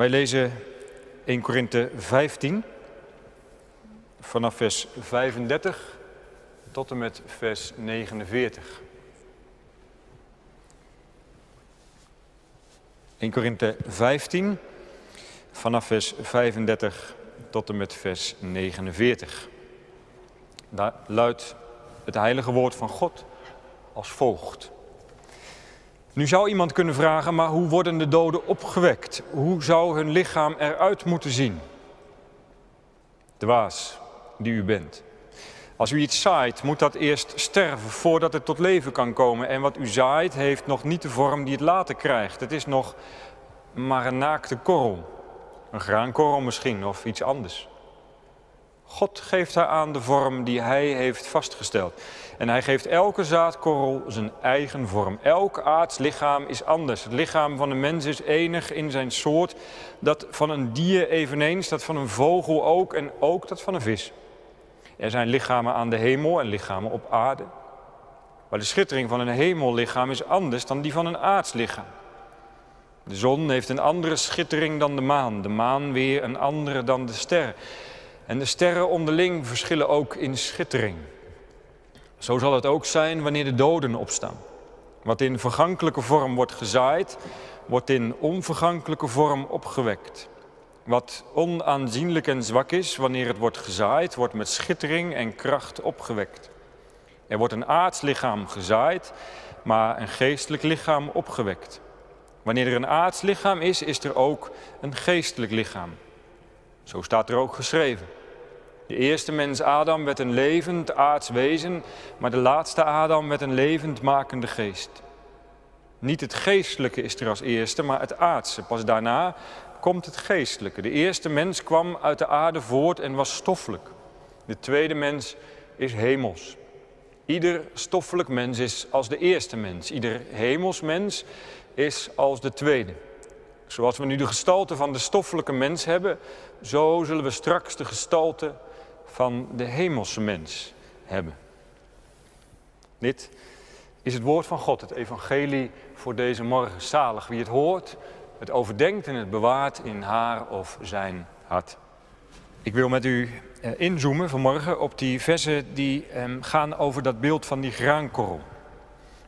Wij lezen 1 Korinthe 15 vanaf vers 35 tot en met vers 49. 1 Korinthe 15 vanaf vers 35 tot en met vers 49. Daar luidt het heilige woord van God als volgt. Nu zou iemand kunnen vragen, maar hoe worden de doden opgewekt? Hoe zou hun lichaam eruit moeten zien? Dwaas die u bent. Als u iets zaait, moet dat eerst sterven voordat het tot leven kan komen. En wat u zaait, heeft nog niet de vorm die het later krijgt. Het is nog maar een naakte korrel. Een graankorrel misschien, of iets anders. God geeft haar aan de vorm die hij heeft vastgesteld. En hij geeft elke zaadkorrel zijn eigen vorm. Elk aards lichaam is anders. Het lichaam van een mens is enig in zijn soort. Dat van een dier eveneens, dat van een vogel ook en ook dat van een vis. Er zijn lichamen aan de hemel en lichamen op aarde. Maar de schittering van een hemellichaam is anders dan die van een aardslichaam. De zon heeft een andere schittering dan de maan, de maan weer een andere dan de sterren. En de sterren onderling verschillen ook in schittering. Zo zal het ook zijn wanneer de doden opstaan. Wat in vergankelijke vorm wordt gezaaid, wordt in onvergankelijke vorm opgewekt. Wat onaanzienlijk en zwak is, wanneer het wordt gezaaid, wordt met schittering en kracht opgewekt. Er wordt een aardslichaam gezaaid, maar een geestelijk lichaam opgewekt. Wanneer er een aardslichaam is, is er ook een geestelijk lichaam. Zo staat er ook geschreven. De eerste mens Adam werd een levend aards wezen, maar de laatste Adam werd een levendmakende geest. Niet het geestelijke is er als eerste, maar het aardse. Pas daarna komt het geestelijke. De eerste mens kwam uit de aarde voort en was stoffelijk. De tweede mens is hemels. Ieder stoffelijk mens is als de eerste mens. Ieder hemelsmens is als de tweede. Zoals we nu de gestalte van de stoffelijke mens hebben, zo zullen we straks de gestalte van de hemelse mens hebben. Dit is het woord van God, het evangelie voor deze morgen. Zalig wie het hoort, het overdenkt en het bewaart in haar of zijn hart. Ik wil met u eh, inzoomen vanmorgen op die versen die ehm, gaan over dat beeld van die graankorrel.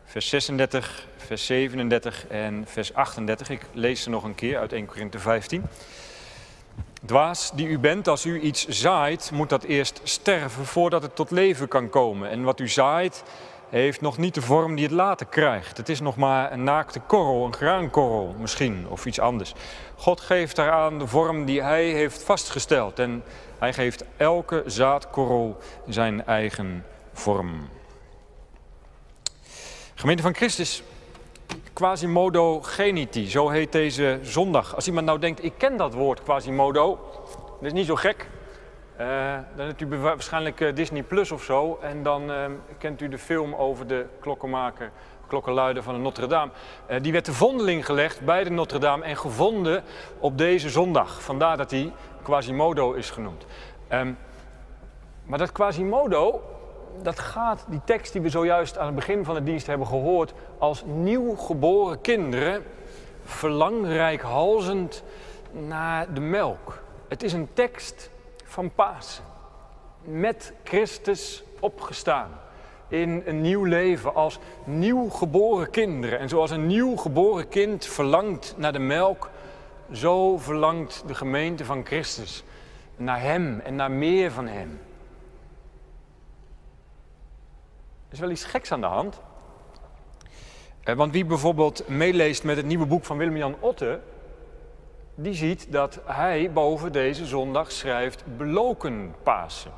Vers 36, vers 37 en vers 38. Ik lees ze nog een keer uit 1 Korinthe 15. Dwaas die u bent, als u iets zaait, moet dat eerst sterven voordat het tot leven kan komen. En wat u zaait, heeft nog niet de vorm die het later krijgt. Het is nog maar een naakte korrel, een graankorrel misschien, of iets anders. God geeft daaraan de vorm die hij heeft vastgesteld. En hij geeft elke zaadkorrel zijn eigen vorm. Gemeente van Christus, Quasimodo geniti, zo heet deze zondag. Als iemand nou denkt, ik ken dat woord Quasimodo, dat is niet zo gek. Uh, dan hebt u waarschijnlijk uh, Disney Plus of zo. En dan uh, kent u de film over de klokkenmaker, klokkenluider van de Notre Dame. die werd de vondeling gelegd bij de Notre Dame en gevonden op deze zondag. Vandaar dat hij Quasimodo is genoemd. Um, maar dat Quasimodo, dat gaat, die tekst die we zojuist aan het begin van de dienst hebben gehoord, als nieuw geboren kinderen, verlangrijkhalzend naar de melk. Het is een tekst van Pasen. Met Christus opgestaan. In een nieuw leven als nieuw geboren kinderen. En zoals een nieuw geboren kind verlangt naar de melk, zo verlangt de gemeente van Christus naar Hem en naar meer van Hem. Er is wel iets geks aan de hand. Eh, want wie bijvoorbeeld meeleest met het nieuwe boek van Willem-Jan Otte, die ziet dat hij boven deze zondag schrijft beloken Pasen.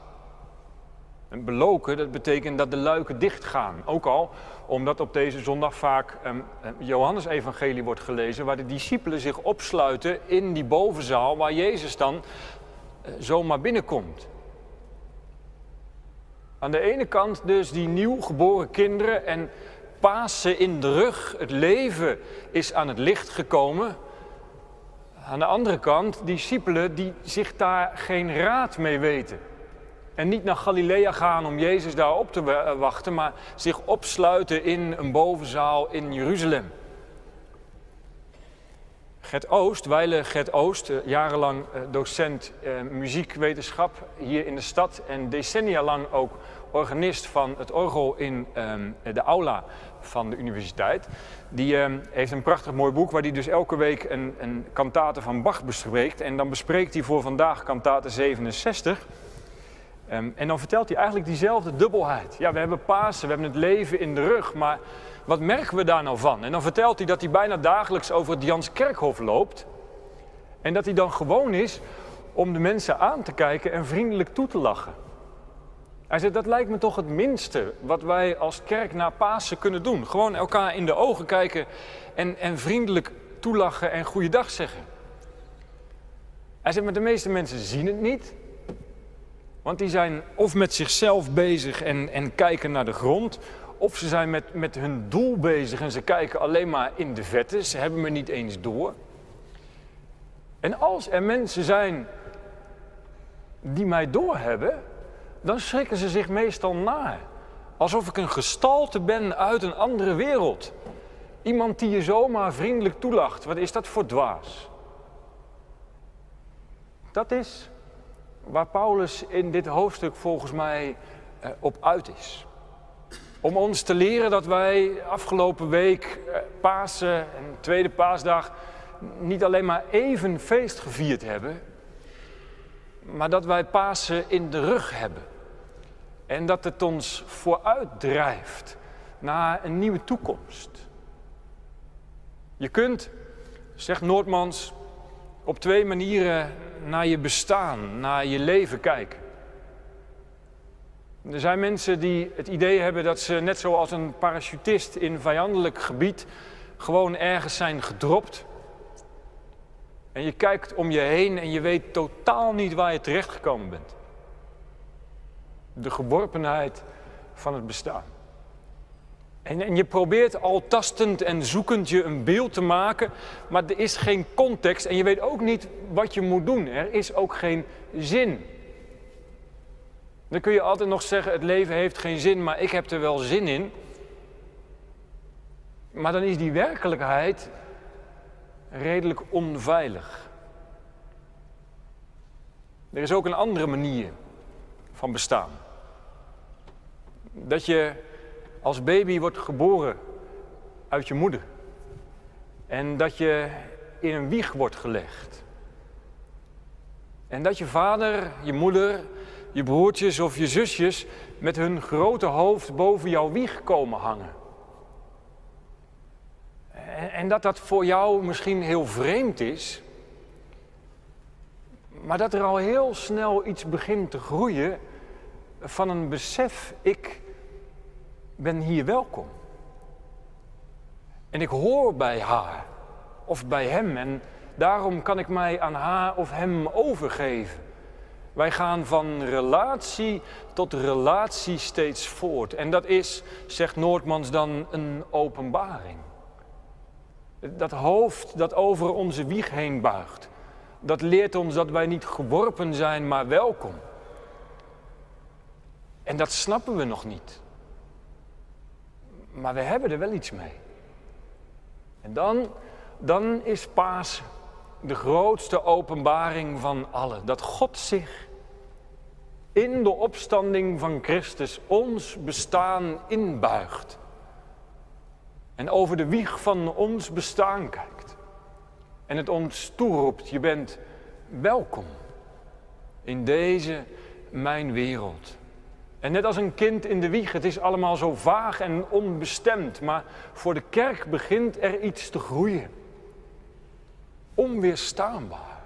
En beloken, dat betekent dat de luiken dichtgaan. Ook al omdat op deze zondag vaak um, Johannes evangelie wordt gelezen, waar de discipelen zich opsluiten in die bovenzaal waar Jezus dan uh, zomaar binnenkomt. Aan de ene kant dus die nieuw geboren kinderen en Pasen in de rug. Het leven is aan het licht gekomen. Aan de andere kant, discipelen die zich daar geen raad mee weten. En niet naar Galilea gaan om Jezus daar op te wachten, maar zich opsluiten in een bovenzaal in Jeruzalem. Gert Oost, Weile Gert Oost, eh, jarenlang eh, docent muziekwetenschap hier in de stad en decennia lang ook organist van het orgel in ehm, de aula van de universiteit. Die ehm, heeft een prachtig mooi boek waar hij dus elke week een, een kantate van Bach bespreekt. En dan bespreekt hij voor vandaag kantate 67. Ehm, en dan vertelt hij eigenlijk diezelfde dubbelheid. Ja, we hebben Pasen, we hebben het leven in de rug, maar wat merken we daar nou van? En dan vertelt hij dat hij bijna dagelijks over het Janskerkhof loopt. En dat hij dan gewoon is om de mensen aan te kijken en vriendelijk toe te lachen. Hij zegt, dat lijkt me toch het minste wat wij als kerk na Pasen kunnen doen. Gewoon elkaar in de ogen kijken en, en vriendelijk toelachen en goeiedag zeggen. Hij zegt, maar de meeste mensen zien het niet. Want die zijn of met zichzelf bezig en, en kijken naar de grond, of ze zijn met, met hun doel bezig en ze kijken alleen maar in de vette. Ze hebben me niet eens door. En als er mensen zijn die mij doorhebben, dan schrikken ze zich meestal na. Alsof ik een gestalte ben uit een andere wereld. Iemand die je zomaar vriendelijk toelacht. Wat is dat voor dwaas? Dat is waar Paulus in dit hoofdstuk volgens mij eh, op uit is. Om ons te leren dat wij afgelopen week, eh, Pasen en tweede paasdag, niet alleen maar even feest gevierd hebben, maar dat wij Pasen in de rug hebben. En dat het ons vooruit drijft naar een nieuwe toekomst. Je kunt, zegt Noordmans, op twee manieren naar je bestaan, naar je leven kijken. Er zijn mensen die het idee hebben dat ze net zoals een parachutist in vijandelijk gebied gewoon ergens zijn gedropt. En je kijkt om je heen en je weet totaal niet waar je terechtgekomen bent. De geworpenheid van het bestaan. En, en, je probeert al tastend en zoekend je een beeld te maken, maar er is geen context en je weet ook niet wat je moet doen. Er is ook geen zin. Dan kun je altijd nog zeggen, het leven heeft geen zin, maar ik heb er wel zin in. Maar dan is die werkelijkheid redelijk onveilig. Er is ook een andere manier van bestaan. Dat je als baby wordt geboren uit je moeder. En dat je in een wieg wordt gelegd. En dat je vader, je moeder, je broertjes of je zusjes met hun grote hoofd boven jouw wieg komen hangen. En, dat dat voor jou misschien heel vreemd is, maar dat er al heel snel iets begint te groeien van een besef, ik ben hier welkom. En ik hoor bij haar of bij hem en daarom kan ik mij aan haar of hem overgeven. Wij gaan van relatie tot relatie steeds voort. En dat is, zegt Noordmans dan, een openbaring. Dat hoofd dat over onze wieg heen buigt, dat leert ons dat wij niet geworpen zijn, maar welkom. En dat snappen we nog niet. Maar we hebben er wel iets mee. En dan, dan is Paas de grootste openbaring van alle. Dat God zich in de opstanding van Christus ons bestaan inbuigt. En over de wieg van ons bestaan kijkt. En het ons toeroept, je bent welkom in deze mijn wereld. En net als een kind in de wieg, het is allemaal zo vaag en onbestemd, maar voor de kerk begint er iets te groeien. Onweerstaanbaar.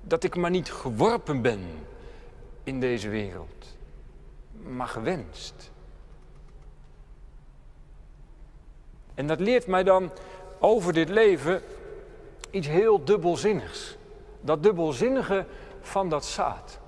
Dat ik maar niet geworpen ben in deze wereld, maar gewenst. En dat leert mij dan over dit leven iets heel dubbelzinnigs. Dat dubbelzinnige van dat zaad.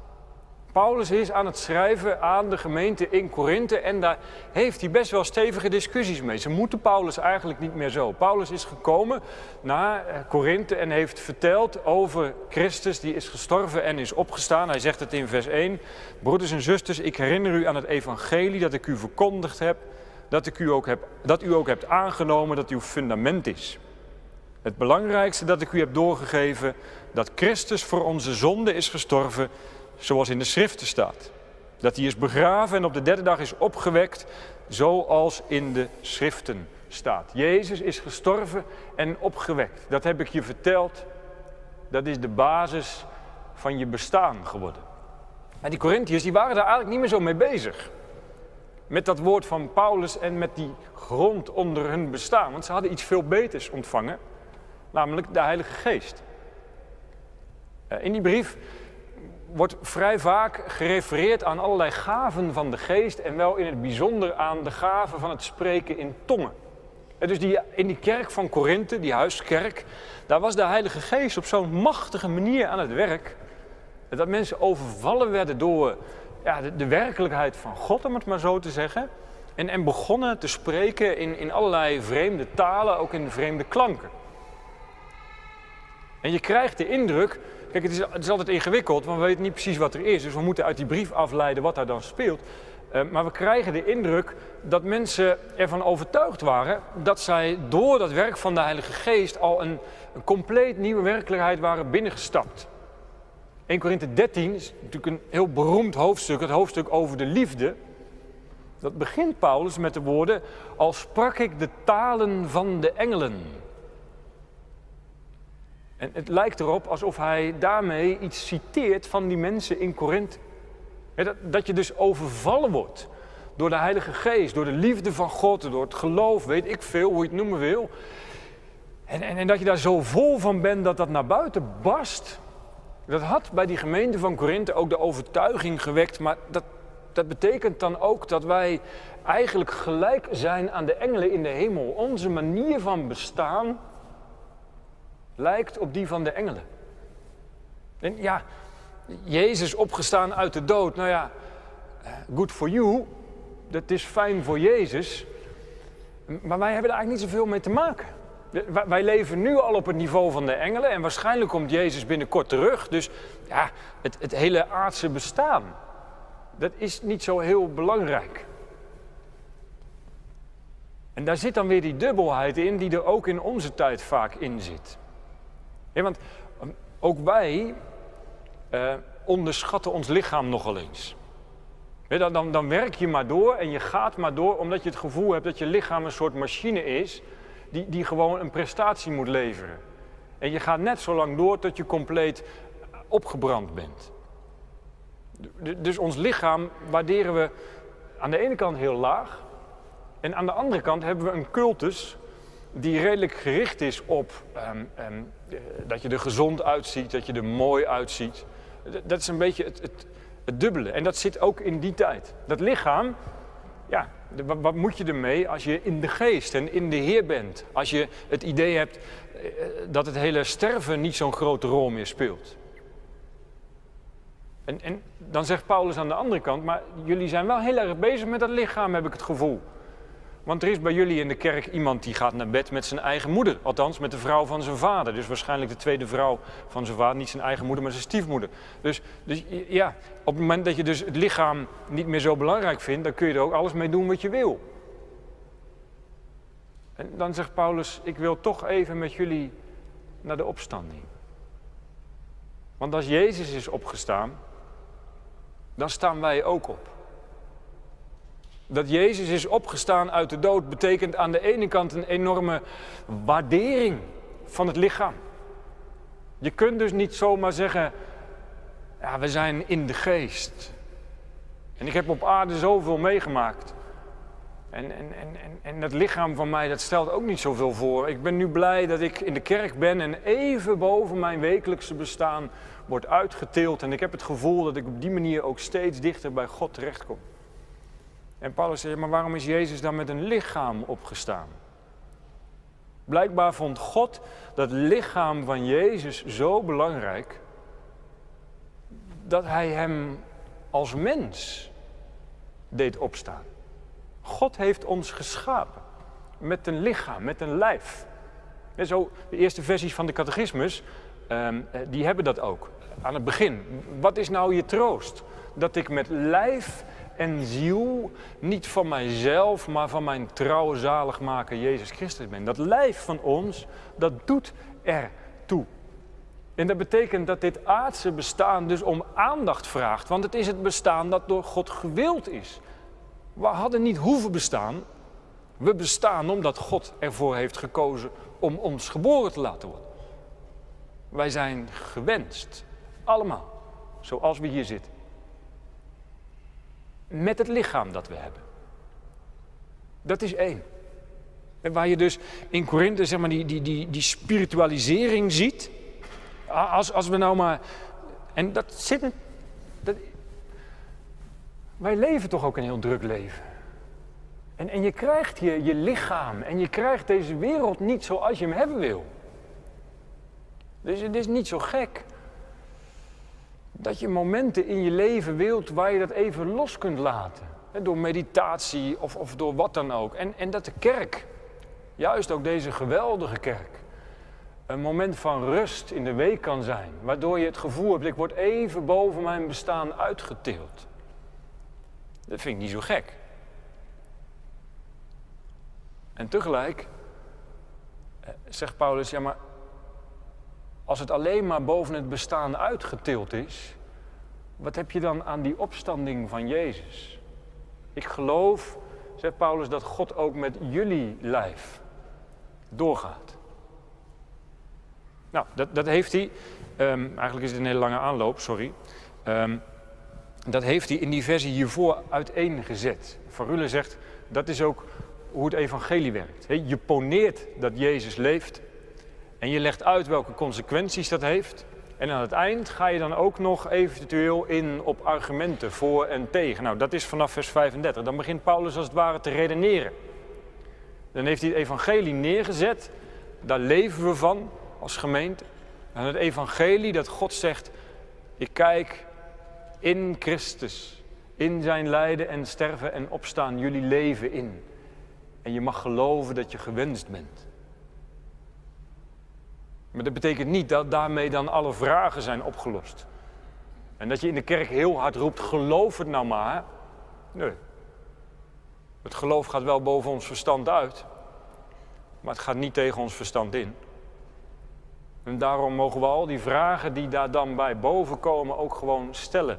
Paulus is aan het schrijven aan de gemeente in Korinthe en daar heeft hij best wel stevige discussies mee. Ze moeten Paulus eigenlijk niet meer zo. Paulus is gekomen naar eh, Korinthe en heeft verteld over Christus die is gestorven en is opgestaan. Hij zegt het in vers 1. Broeders en zusters, ik herinner u aan het evangelie dat ik u verkondigd heb, dat, ik u, ook heb, dat u ook hebt aangenomen dat uw fundament is. Het belangrijkste dat ik u heb doorgegeven, dat Christus voor onze zonde is gestorven, zoals in de schriften staat. Dat hij is begraven en op de derde dag is opgewekt, zoals in de schriften staat. Jezus is gestorven en opgewekt. Dat heb ik je verteld. Dat is de basis van je bestaan geworden. En die Corinthiërs die waren daar eigenlijk niet meer zo mee bezig. Met dat woord van Paulus en met die grond onder hun bestaan. Want ze hadden iets veel beters ontvangen, namelijk de Heilige Geest. Eh, in die brief wordt vrij vaak gerefereerd aan allerlei gaven van de geest en wel in het bijzonder aan de gaven van het spreken in tongen. En dus die, in die kerk van Korinthe, die huiskerk, daar was de Heilige Geest op zo'n machtige manier aan het werk. Dat mensen overvallen werden door ja, de, de, werkelijkheid van God, om het maar zo te zeggen. En, en begonnen te spreken in, in allerlei vreemde talen, ook in vreemde klanken. En je krijgt de indruk, kijk het is, het is altijd ingewikkeld, want we weten niet precies wat er is. Dus we moeten uit die brief afleiden wat daar dan speelt. Uh, maar we krijgen de indruk dat mensen ervan overtuigd waren dat zij door dat werk van de Heilige Geest al een, een compleet nieuwe werkelijkheid waren binnengestapt. 1 Korinthe 13 is natuurlijk een heel beroemd hoofdstuk, het hoofdstuk over de liefde. Dat begint Paulus met de woorden, al sprak ik de talen van de engelen. En het lijkt erop alsof hij daarmee iets citeert van die mensen in Korinthe. Dat, dat je dus overvallen wordt door de Heilige Geest, door de liefde van God, door het geloof, weet ik veel, hoe je het noemen wil. En, en, en dat je daar zo vol van bent dat dat naar buiten barst. Dat had bij die gemeente van Korinthe ook de overtuiging gewekt, maar dat, dat betekent dan ook dat wij eigenlijk gelijk zijn aan de engelen in de hemel. Onze manier van bestaan lijkt op die van de engelen. En ja, Jezus opgestaan uit de dood, nou ja, good for you, dat is fijn voor Jezus, maar wij hebben er eigenlijk niet zoveel mee te maken. Wij leven nu al op het niveau van de engelen en waarschijnlijk komt Jezus binnenkort terug. Dus ja, het, het hele aardse bestaan, dat is niet zo heel belangrijk. En daar zit dan weer die dubbelheid in die er ook in onze tijd vaak in zit. Want ehm, ook wij uh, onderschatten ons lichaam nogal eens. dan, dan, dan werk je maar door en je gaat maar door omdat je het gevoel hebt dat je lichaam een soort machine is die, die gewoon een prestatie moet leveren. En je gaat net zo lang door tot je compleet opgebrand bent. Dus ons lichaam waarderen we aan de ene kant heel laag. En aan de andere kant hebben we een cultus die redelijk gericht is op um, um, dat je er gezond uitziet, dat je er mooi uitziet. Dat is een beetje het, het, dubbele. En dat zit ook in die tijd. Dat lichaam, ja, wat moet je ermee als je in de geest en in de Heer bent? Als je het idee hebt eh, dat het hele sterven niet zo'n grote rol meer speelt. En, en dan zegt Paulus aan de andere kant, maar jullie zijn wel heel erg bezig met dat lichaam, heb ik het gevoel. Want er is bij jullie in de kerk iemand die gaat naar bed met zijn eigen moeder. Althans, met de vrouw van zijn vader. Dus waarschijnlijk de tweede vrouw van zijn vader. Niet zijn eigen moeder, maar zijn stiefmoeder. Dus, dus ja, op het moment dat je dus het lichaam niet meer zo belangrijk vindt, dan kun je er ook alles mee doen wat je wil. En dan zegt Paulus, ik wil toch even met jullie naar de opstanding. Want als Jezus is opgestaan, dan staan wij ook op. Dat Jezus is opgestaan uit de dood betekent aan de ene kant een enorme waardering van het lichaam. Je kunt dus niet zomaar zeggen, ja, we zijn in de geest. En ik heb op aarde zoveel meegemaakt. En, en, en, en, dat lichaam van mij, dat stelt ook niet zoveel voor. Ik ben nu blij dat ik in de kerk ben en even boven mijn wekelijkse bestaan wordt uitgeteeld. En ik heb het gevoel dat ik op die manier ook steeds dichter bij God terechtkom. En Paulus zegt, maar waarom is Jezus dan met een lichaam opgestaan? Blijkbaar vond God dat lichaam van Jezus zo belangrijk dat hij hem als mens deed opstaan. God heeft ons geschapen met een lichaam, met een lijf. En zo, de eerste versies van de catechismus, ehm, eh, die hebben dat ook. Aan het begin. Wat is nou je troost? Dat ik met lijf en ziel niet van mijzelf, maar van mijn trouwe zaligmaker Jezus Christus ben. Dat lijf van ons, dat doet er toe. En dat betekent dat dit aardse bestaan dus om aandacht vraagt, want het is het bestaan dat door God gewild is. We hadden niet hoeven bestaan, we bestaan omdat God ervoor heeft gekozen om ons geboren te laten worden. Wij zijn gewenst, allemaal, zoals we hier zitten. Met het lichaam dat we hebben. Dat is één. En waar je dus in Korinthe zeg maar, die, die, die, die spiritualisering ziet. Als, als we nou maar. En dat zit. Dat, wij leven toch ook een heel druk leven. En, en je krijgt je, je lichaam en je krijgt deze wereld niet zoals je hem hebben wil. Dus het is niet zo gek dat je momenten in je leven wilt waar je dat even los kunt laten. Door meditatie of, of door wat dan ook. En, en dat de kerk, juist ook deze geweldige kerk, een moment van rust in de week kan zijn. Waardoor je het gevoel hebt, ik word even boven mijn bestaan uitgetild. Dat vind ik niet zo gek. En tegelijk eh, zegt Paulus, ja maar als het alleen maar boven het bestaan uitgetild is, wat heb je dan aan die opstanding van Jezus? Ik geloof, zegt Paulus, dat God ook met jullie lijf doorgaat. Nou, dat, dat heeft hij, um, eigenlijk is het een hele lange aanloop, sorry. Um, dat heeft hij in die versie hiervoor uiteengezet. Van zegt, dat is ook hoe het evangelie werkt. Je poneert dat Jezus leeft en je legt uit welke consequenties dat heeft. En aan het eind ga je dan ook nog eventueel in op argumenten voor en tegen. Nou, dat is vanaf vers 35. Dan begint Paulus als het ware te redeneren. Dan heeft hij het evangelie neergezet. Daar leven we van als gemeente. En het evangelie dat God zegt, ik kijk in Christus, in zijn lijden en sterven en opstaan, jullie leven in. En je mag geloven dat je gewenst bent. Maar dat betekent niet dat daarmee dan alle vragen zijn opgelost. En dat je in de kerk heel hard roept, geloof het nou maar. Nee. Het geloof gaat wel boven ons verstand uit. Maar het gaat niet tegen ons verstand in. En daarom mogen we al die vragen die daar dan bij boven komen ook gewoon stellen.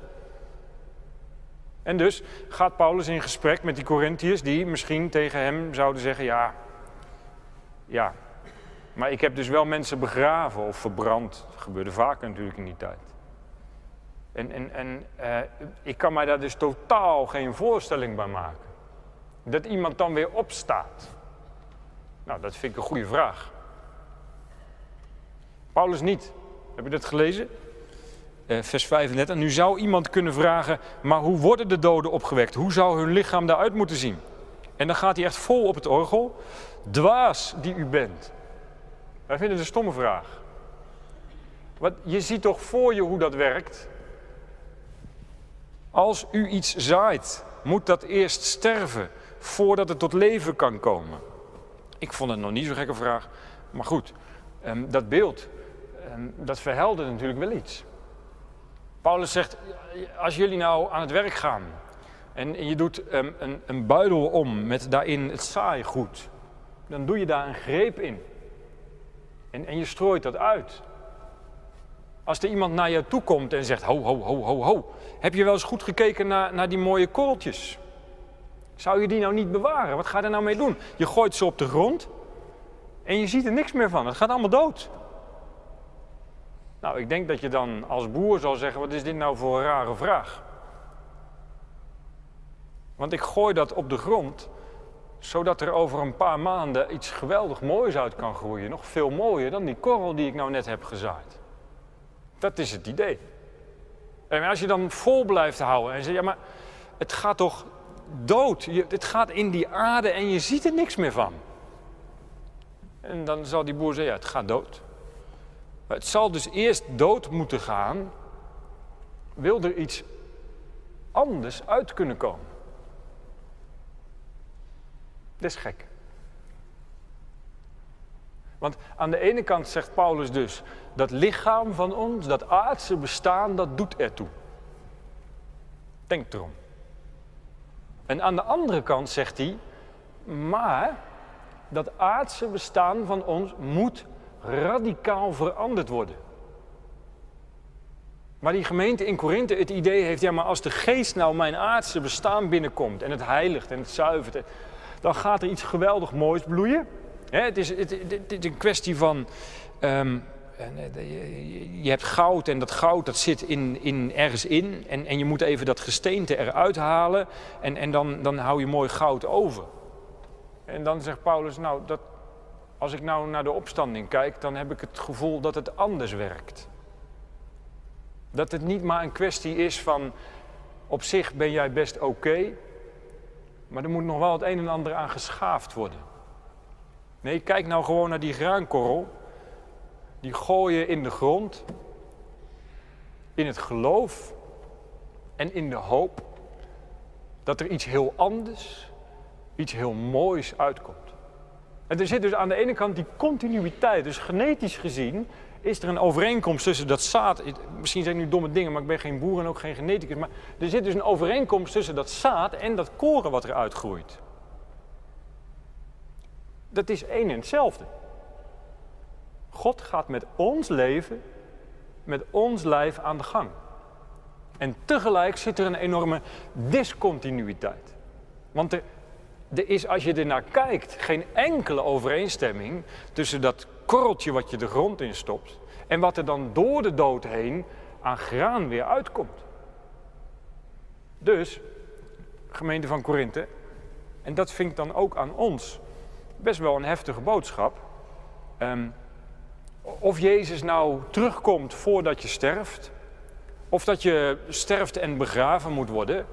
En dus gaat Paulus in gesprek met die Corinthiërs die misschien tegen hem zouden zeggen: Ja, ja, maar ik heb dus wel mensen begraven of verbrand. Dat gebeurde vaker natuurlijk in die tijd. En, en, en uh, ik kan mij daar dus totaal geen voorstelling bij maken. Dat iemand dan weer opstaat. Nou, dat vind ik een goede vraag. Paulus niet. Heb je dat gelezen? Eh, vers 35. Nu zou iemand kunnen vragen, maar hoe worden de doden opgewekt? Hoe zou hun lichaam daaruit moeten zien? En dan gaat hij echt vol op het orgel. Dwaas die u bent. Wij vinden het een stomme vraag. Want je ziet toch voor je hoe dat werkt? Als u iets zaait, moet dat eerst sterven voordat het tot leven kan komen. Ik vond het nog niet zo'n gekke vraag. Maar goed, ehm, dat beeld, ehm, dat verheldert natuurlijk wel iets. Paulus zegt, als jullie nou aan het werk gaan en, je doet um, een, een buidel om met daarin het saaigoed, dan doe je daar een greep in. En, en je strooit dat uit. Als er iemand naar je toe komt en zegt, ho, ho, ho, ho, ho, heb je wel eens goed gekeken naar, naar die mooie korreltjes? Zou je die nou niet bewaren? Wat ga je er nou mee doen? Je gooit ze op de grond en je ziet er niks meer van. Het gaat allemaal dood. Nou, ik denk dat je dan als boer zal zeggen: wat is dit nou voor een rare vraag? Want ik gooi dat op de grond, zodat er over een paar maanden iets geweldig moois uit kan groeien. Nog veel mooier dan die korrel die ik nou net heb gezaaid. Dat is het idee. En als je dan vol blijft houden en zegt: ja, maar het gaat toch dood? Je, het gaat in die aarde en je ziet er niks meer van. En dan zal die boer zeggen: ja, het gaat dood. Maar het zal dus eerst dood moeten gaan, wil er iets anders uit kunnen komen. Dat is gek. Want aan de ene kant zegt Paulus dus, dat lichaam van ons, dat aardse bestaan, dat doet ertoe. Denk erom. En aan de andere kant zegt hij, maar dat aardse bestaan van ons moet radicaal veranderd worden. Maar die gemeente in Korinthe het idee heeft, ja maar als de geest nou mijn aardse bestaan binnenkomt en het heiligt en het zuivert, dan gaat er iets geweldig moois bloeien. het, is, het, is een kwestie van, um, je hebt goud en dat goud dat zit in, in, ergens in en, en je moet even dat gesteente eruit halen en, en dan, dan hou je mooi goud over. En dan zegt Paulus, nou, dat, als ik nou naar de opstanding kijk, dan heb ik het gevoel dat het anders werkt. Dat het niet maar een kwestie is van, op zich ben jij best oké, maar er moet nog wel het een en ander aan geschaafd worden. Nee, kijk nou gewoon naar die graankorrel. Die gooi je in de grond, in het geloof en in de hoop dat er iets heel anders, iets heel moois uitkomt. En er zit dus aan de ene kant die continuïteit, dus genetisch gezien is er een overeenkomst tussen dat zaad. Misschien zijn nu domme dingen, maar ik ben geen boer en ook geen geneticus. Maar er zit dus een overeenkomst tussen dat zaad en dat koren wat eruit groeit. Dat is één en hetzelfde. God gaat met ons leven, met ons lijf aan de gang. En tegelijk zit er een enorme discontinuïteit. Want er, er is, als je er naar kijkt, geen enkele overeenstemming tussen dat korreltje wat je de grond in stopt en wat er dan door de dood heen aan graan weer uitkomt. Dus, gemeente van Korinthe, en dat vind ik dan ook aan ons best wel een heftige boodschap. Um, of Jezus nou terugkomt voordat je sterft, of dat je sterft en begraven moet worden.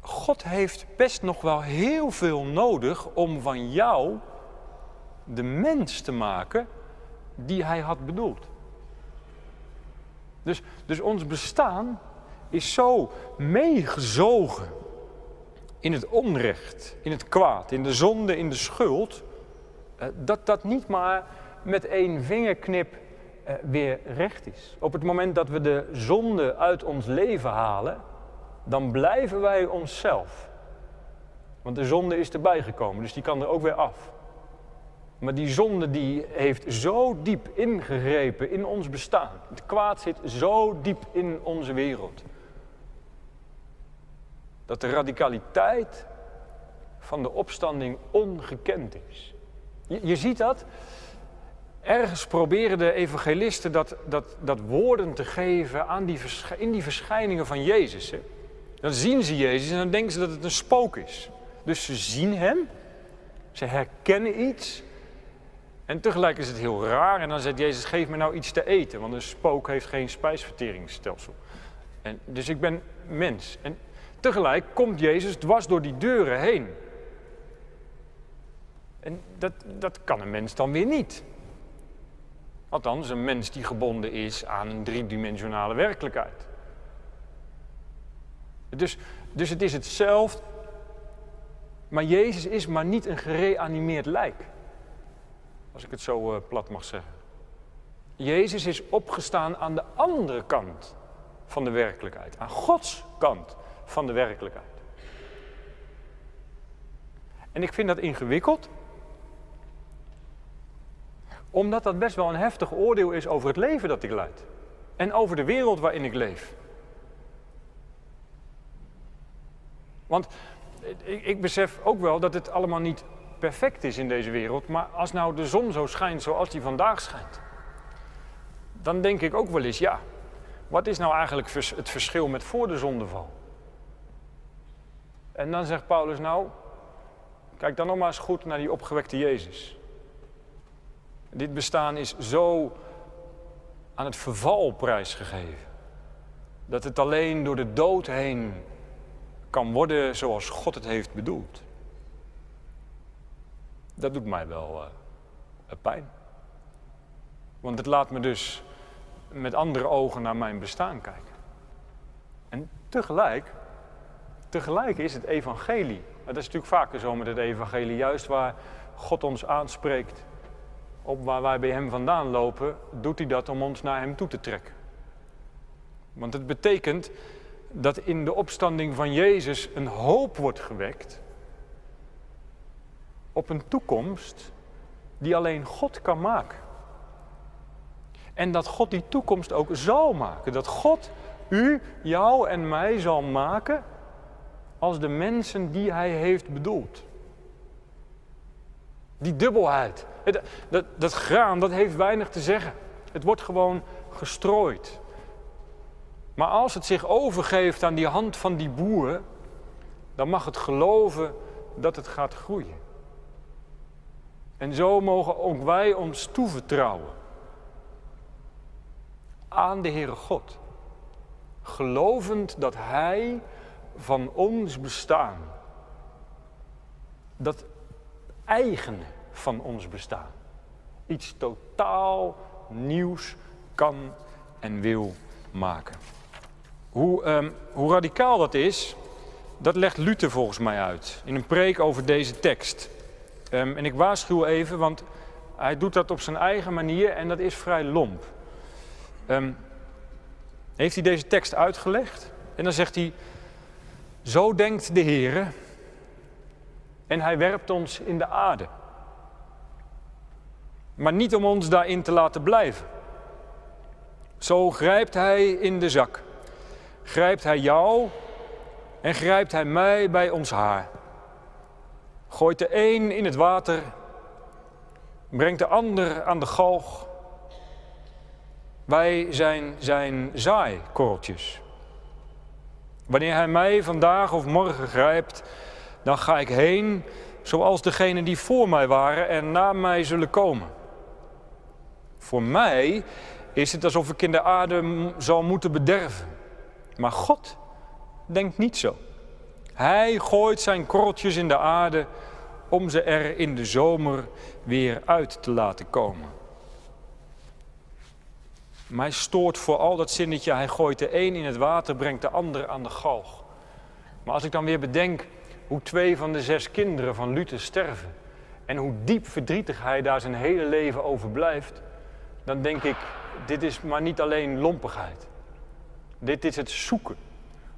God heeft best nog wel heel veel nodig om van jou de mens te maken die hij had bedoeld. Dus, dus ons bestaan is zo meegezogen in het onrecht, in het kwaad, in de zonde, in de schuld, eh, dat dat niet maar met één vingerknip eh, weer recht is. Op het moment dat we de zonde uit ons leven halen, dan blijven wij onszelf. Want de zonde is erbij gekomen, dus die kan er ook weer af. Maar die zonde die heeft zo diep ingegrepen in ons bestaan. Het kwaad zit zo diep in onze wereld. Dat de radicaliteit van de opstanding ongekend is. Je, ziet dat. Ergens proberen de evangelisten dat, dat, dat woorden te geven aan die in die verschijningen van Jezus. Hè. Dan zien ze Jezus en dan denken ze dat het een spook is. Dus ze zien hem, ze herkennen iets en tegelijk is het heel raar. En dan zegt Jezus, geef me nou iets te eten. Want een spook heeft geen spijsverteringsstelsel. En, dus ik ben mens. En tegelijk komt Jezus dwars door die deuren heen. En dat, dat kan een mens dan weer niet. Althans, een mens die gebonden is aan een driedimensionale werkelijkheid. Dus, dus het is hetzelfde. Maar Jezus is maar niet een gereanimeerd lijk. Als ik het zo uh, plat mag zeggen. Jezus is opgestaan aan de andere kant van de werkelijkheid. Aan Gods kant van de werkelijkheid. En ik vind dat ingewikkeld. Omdat dat best wel een heftig oordeel is over het leven dat ik leid. En over de wereld waarin ik leef. Want ik, ik besef ook wel dat het allemaal niet perfect is in deze wereld, maar als nou de zon zo schijnt zoals die vandaag schijnt, dan denk ik ook wel eens, ja, wat is nou eigenlijk het verschil met voor de zondeval? En dan zegt Paulus, nou, kijk dan nog maar eens goed naar die opgewekte Jezus. Dit bestaan is zo aan het verval prijsgegeven. Dat het alleen door de dood heen kan worden zoals God het heeft bedoeld dat doet mij wel uh, pijn. Want het laat me dus met andere ogen naar mijn bestaan kijken. En tegelijk, tegelijk is het evangelie. Dat is natuurlijk vaker zo met het evangelie. Juist waar God ons aanspreekt, op waar wij bij Hem vandaan lopen, doet Hij dat om ons naar Hem toe te trekken. Want het betekent dat in de opstanding van Jezus een hoop wordt gewekt op een toekomst die alleen God kan maken. En dat God die toekomst ook zal maken. Dat God u, jou en mij zal maken als de mensen die Hij heeft bedoeld. Die dubbelheid. Dat, dat, dat graan, dat heeft weinig te zeggen. Het wordt gewoon gestrooid. Maar als het zich overgeeft aan die hand van die boer, dan mag het geloven dat het gaat groeien. En zo mogen ook wij ons toevertrouwen aan de Heere God. Gelovend dat Hij van ons bestaan, dat eigene van ons bestaan, iets totaal nieuws kan en wil maken. Hoe, um, hoe radicaal dat is, dat legt Luther volgens mij uit in een preek over deze tekst. Um, en ik waarschuw even, want hij doet dat op zijn eigen manier en dat is vrij lomp. Um, heeft hij deze tekst uitgelegd en dan zegt hij, zo denkt de Heer en hij werpt ons in de aarde. Maar niet om ons daarin te laten blijven. Zo grijpt hij in de zak. Grijpt hij jou en grijpt hij mij bij ons haar. Gooit de een in het water, brengt de ander aan de galg. Wij zijn zijn zaaikorreltjes. Wanneer hij mij vandaag of morgen grijpt, dan ga ik heen zoals degenen die voor mij waren en na mij zullen komen. Voor mij is het alsof ik in de aarde zal moeten bederven. Maar God denkt niet zo. Hij gooit zijn korreltjes in de aarde om ze er in de zomer weer uit te laten komen. Mij stoort vooral dat zinnetje, hij gooit de een in het water, brengt de ander aan de galg. Maar als ik dan weer bedenk hoe twee van de zes kinderen van Luther sterven en hoe diep verdrietig hij daar zijn hele leven over blijft, dan denk ik, dit is maar niet alleen lompigheid. Dit is het zoeken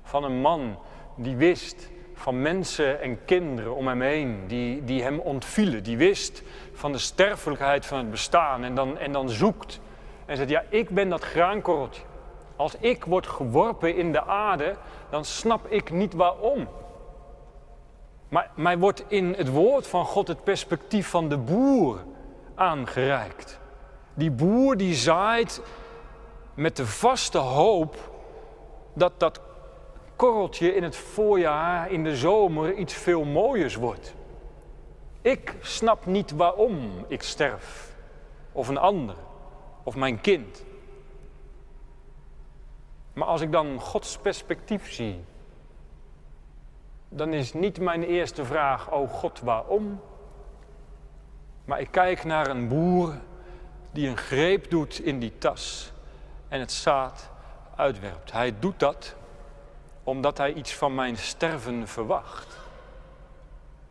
van een man die wist van mensen en kinderen om hem heen, die, die hem ontvielen, die wist van de sterfelijkheid van het bestaan en dan, en dan zoekt en zegt, ja, ik ben dat graankorreltje. Als ik word geworpen in de aarde, dan snap ik niet waarom. Maar mij wordt in het woord van God het perspectief van de boer aangereikt. Die boer die zaait met de vaste hoop dat dat korreltje in het voorjaar, in de zomer, iets veel mooiers wordt. Ik snap niet waarom ik sterf, of een ander, of mijn kind. Maar als ik dan Gods perspectief zie, dan is niet mijn eerste vraag, oh God, waarom? Maar ik kijk naar een boer die een greep doet in die tas en het zaad uitwerpt. Hij doet dat omdat hij iets van mijn sterven verwacht.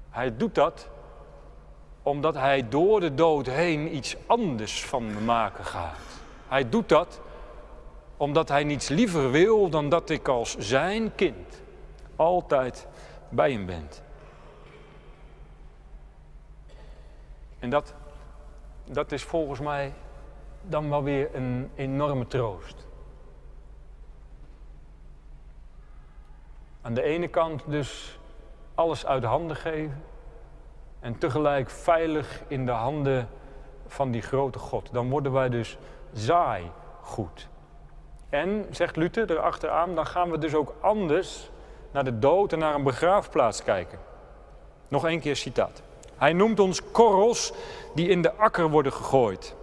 Hij doet dat omdat hij door de dood heen iets anders van me maken gaat. Hij doet dat omdat hij niets liever wil dan dat ik als zijn kind altijd bij hem ben. En dat, dat is volgens mij dan wel weer een enorme troost. Aan de ene kant dus alles uit handen geven en tegelijk veilig in de handen van die grote God. Dan worden wij dus zaai goed. En, zegt Luther erachteraan, dan gaan we dus ook anders naar de dood en naar een begraafplaats kijken. Nog één keer citaat. Hij noemt ons korrels die in de akker worden gegooid.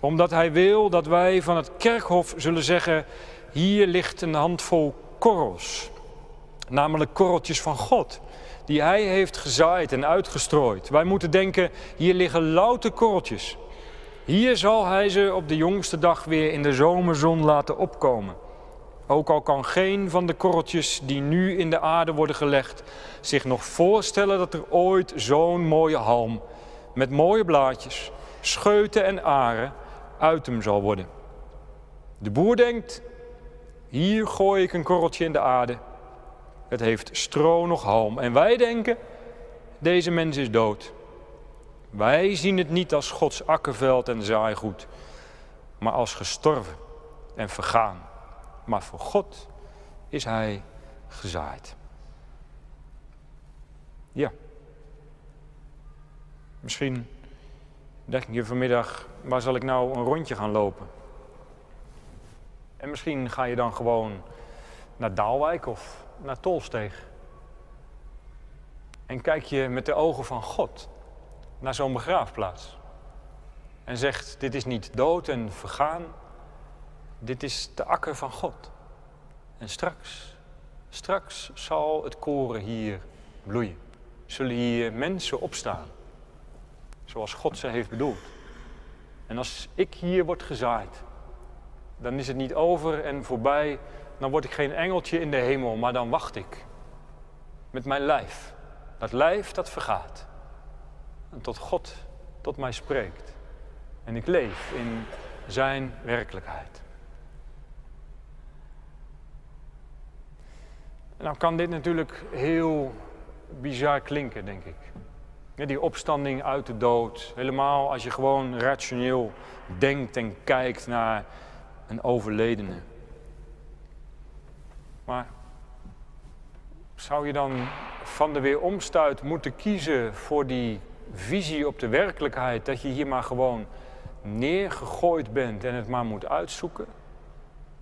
Omdat hij wil dat wij van het kerkhof zullen zeggen: hier ligt een handvol korrels. Namelijk korreltjes van God, die hij heeft gezaaid en uitgestrooid. Wij moeten denken: hier liggen louter korreltjes. Hier zal hij ze op de jongste dag weer in de zomerzon laten opkomen. Ook al kan geen van de korreltjes die nu in de aarde worden gelegd zich nog voorstellen dat er ooit zo'n mooie halm met mooie blaadjes, scheuten en aren uit hem zal worden. De boer denkt, Hier gooi ik een korreltje in de aarde. Het heeft stro nog halm. En wij denken, deze mens is dood. Wij zien het niet als Gods akkerveld en zaaigoed, maar als gestorven en vergaan. Maar voor God is hij gezaaid. Ja. Misschien denk je vanmiddag, waar zal ik nou een rondje gaan lopen? En misschien ga je dan gewoon naar Daalwijk of naar Tolsteeg. En kijk je met de ogen van God naar zo'n begraafplaats. En zegt, dit is niet dood en vergaan, dit is de akker van God. En straks, straks zal het koren hier bloeien. Zullen hier mensen opstaan, zoals God ze heeft bedoeld. En als ik hier word gezaaid, dan is het niet over en voorbij. Dan word ik geen engeltje in de hemel, maar dan wacht ik. Met mijn lijf. Dat lijf dat vergaat. En tot God tot mij spreekt. En ik leef in zijn werkelijkheid. Nou kan dit natuurlijk heel bizar klinken, denk ik. die opstanding uit de dood. Helemaal als je gewoon rationeel denkt en kijkt naar een overledene. Maar zou je dan van de weeromstuit moeten kiezen voor die visie op de werkelijkheid, dat je hier maar gewoon neergegooid bent en het maar moet uitzoeken?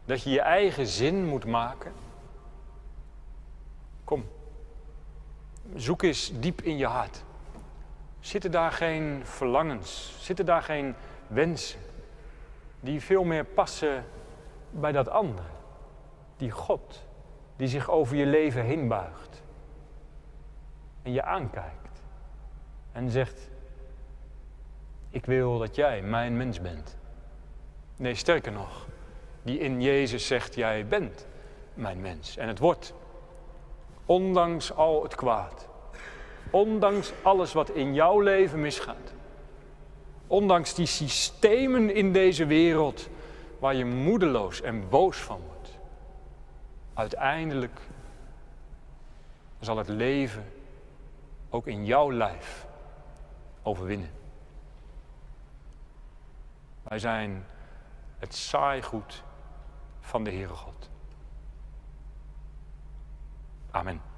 Dat je je eigen zin moet maken? Kom, zoek eens diep in je hart. Zitten daar geen verlangens? Zitten daar geen wensen? die veel meer passen bij dat andere. Die God, die zich over je leven heen buigt. En je aankijkt. En zegt, ik wil dat jij mijn mens bent. Nee, sterker nog, die in Jezus zegt, jij bent mijn mens. En het wordt, ondanks al het kwaad, ondanks alles wat in jouw leven misgaat, Ondanks die systemen in deze wereld waar je moedeloos en boos van wordt. Uiteindelijk zal het leven ook in jouw lijf overwinnen. Wij zijn het saaigoed van de Heere God. Amen.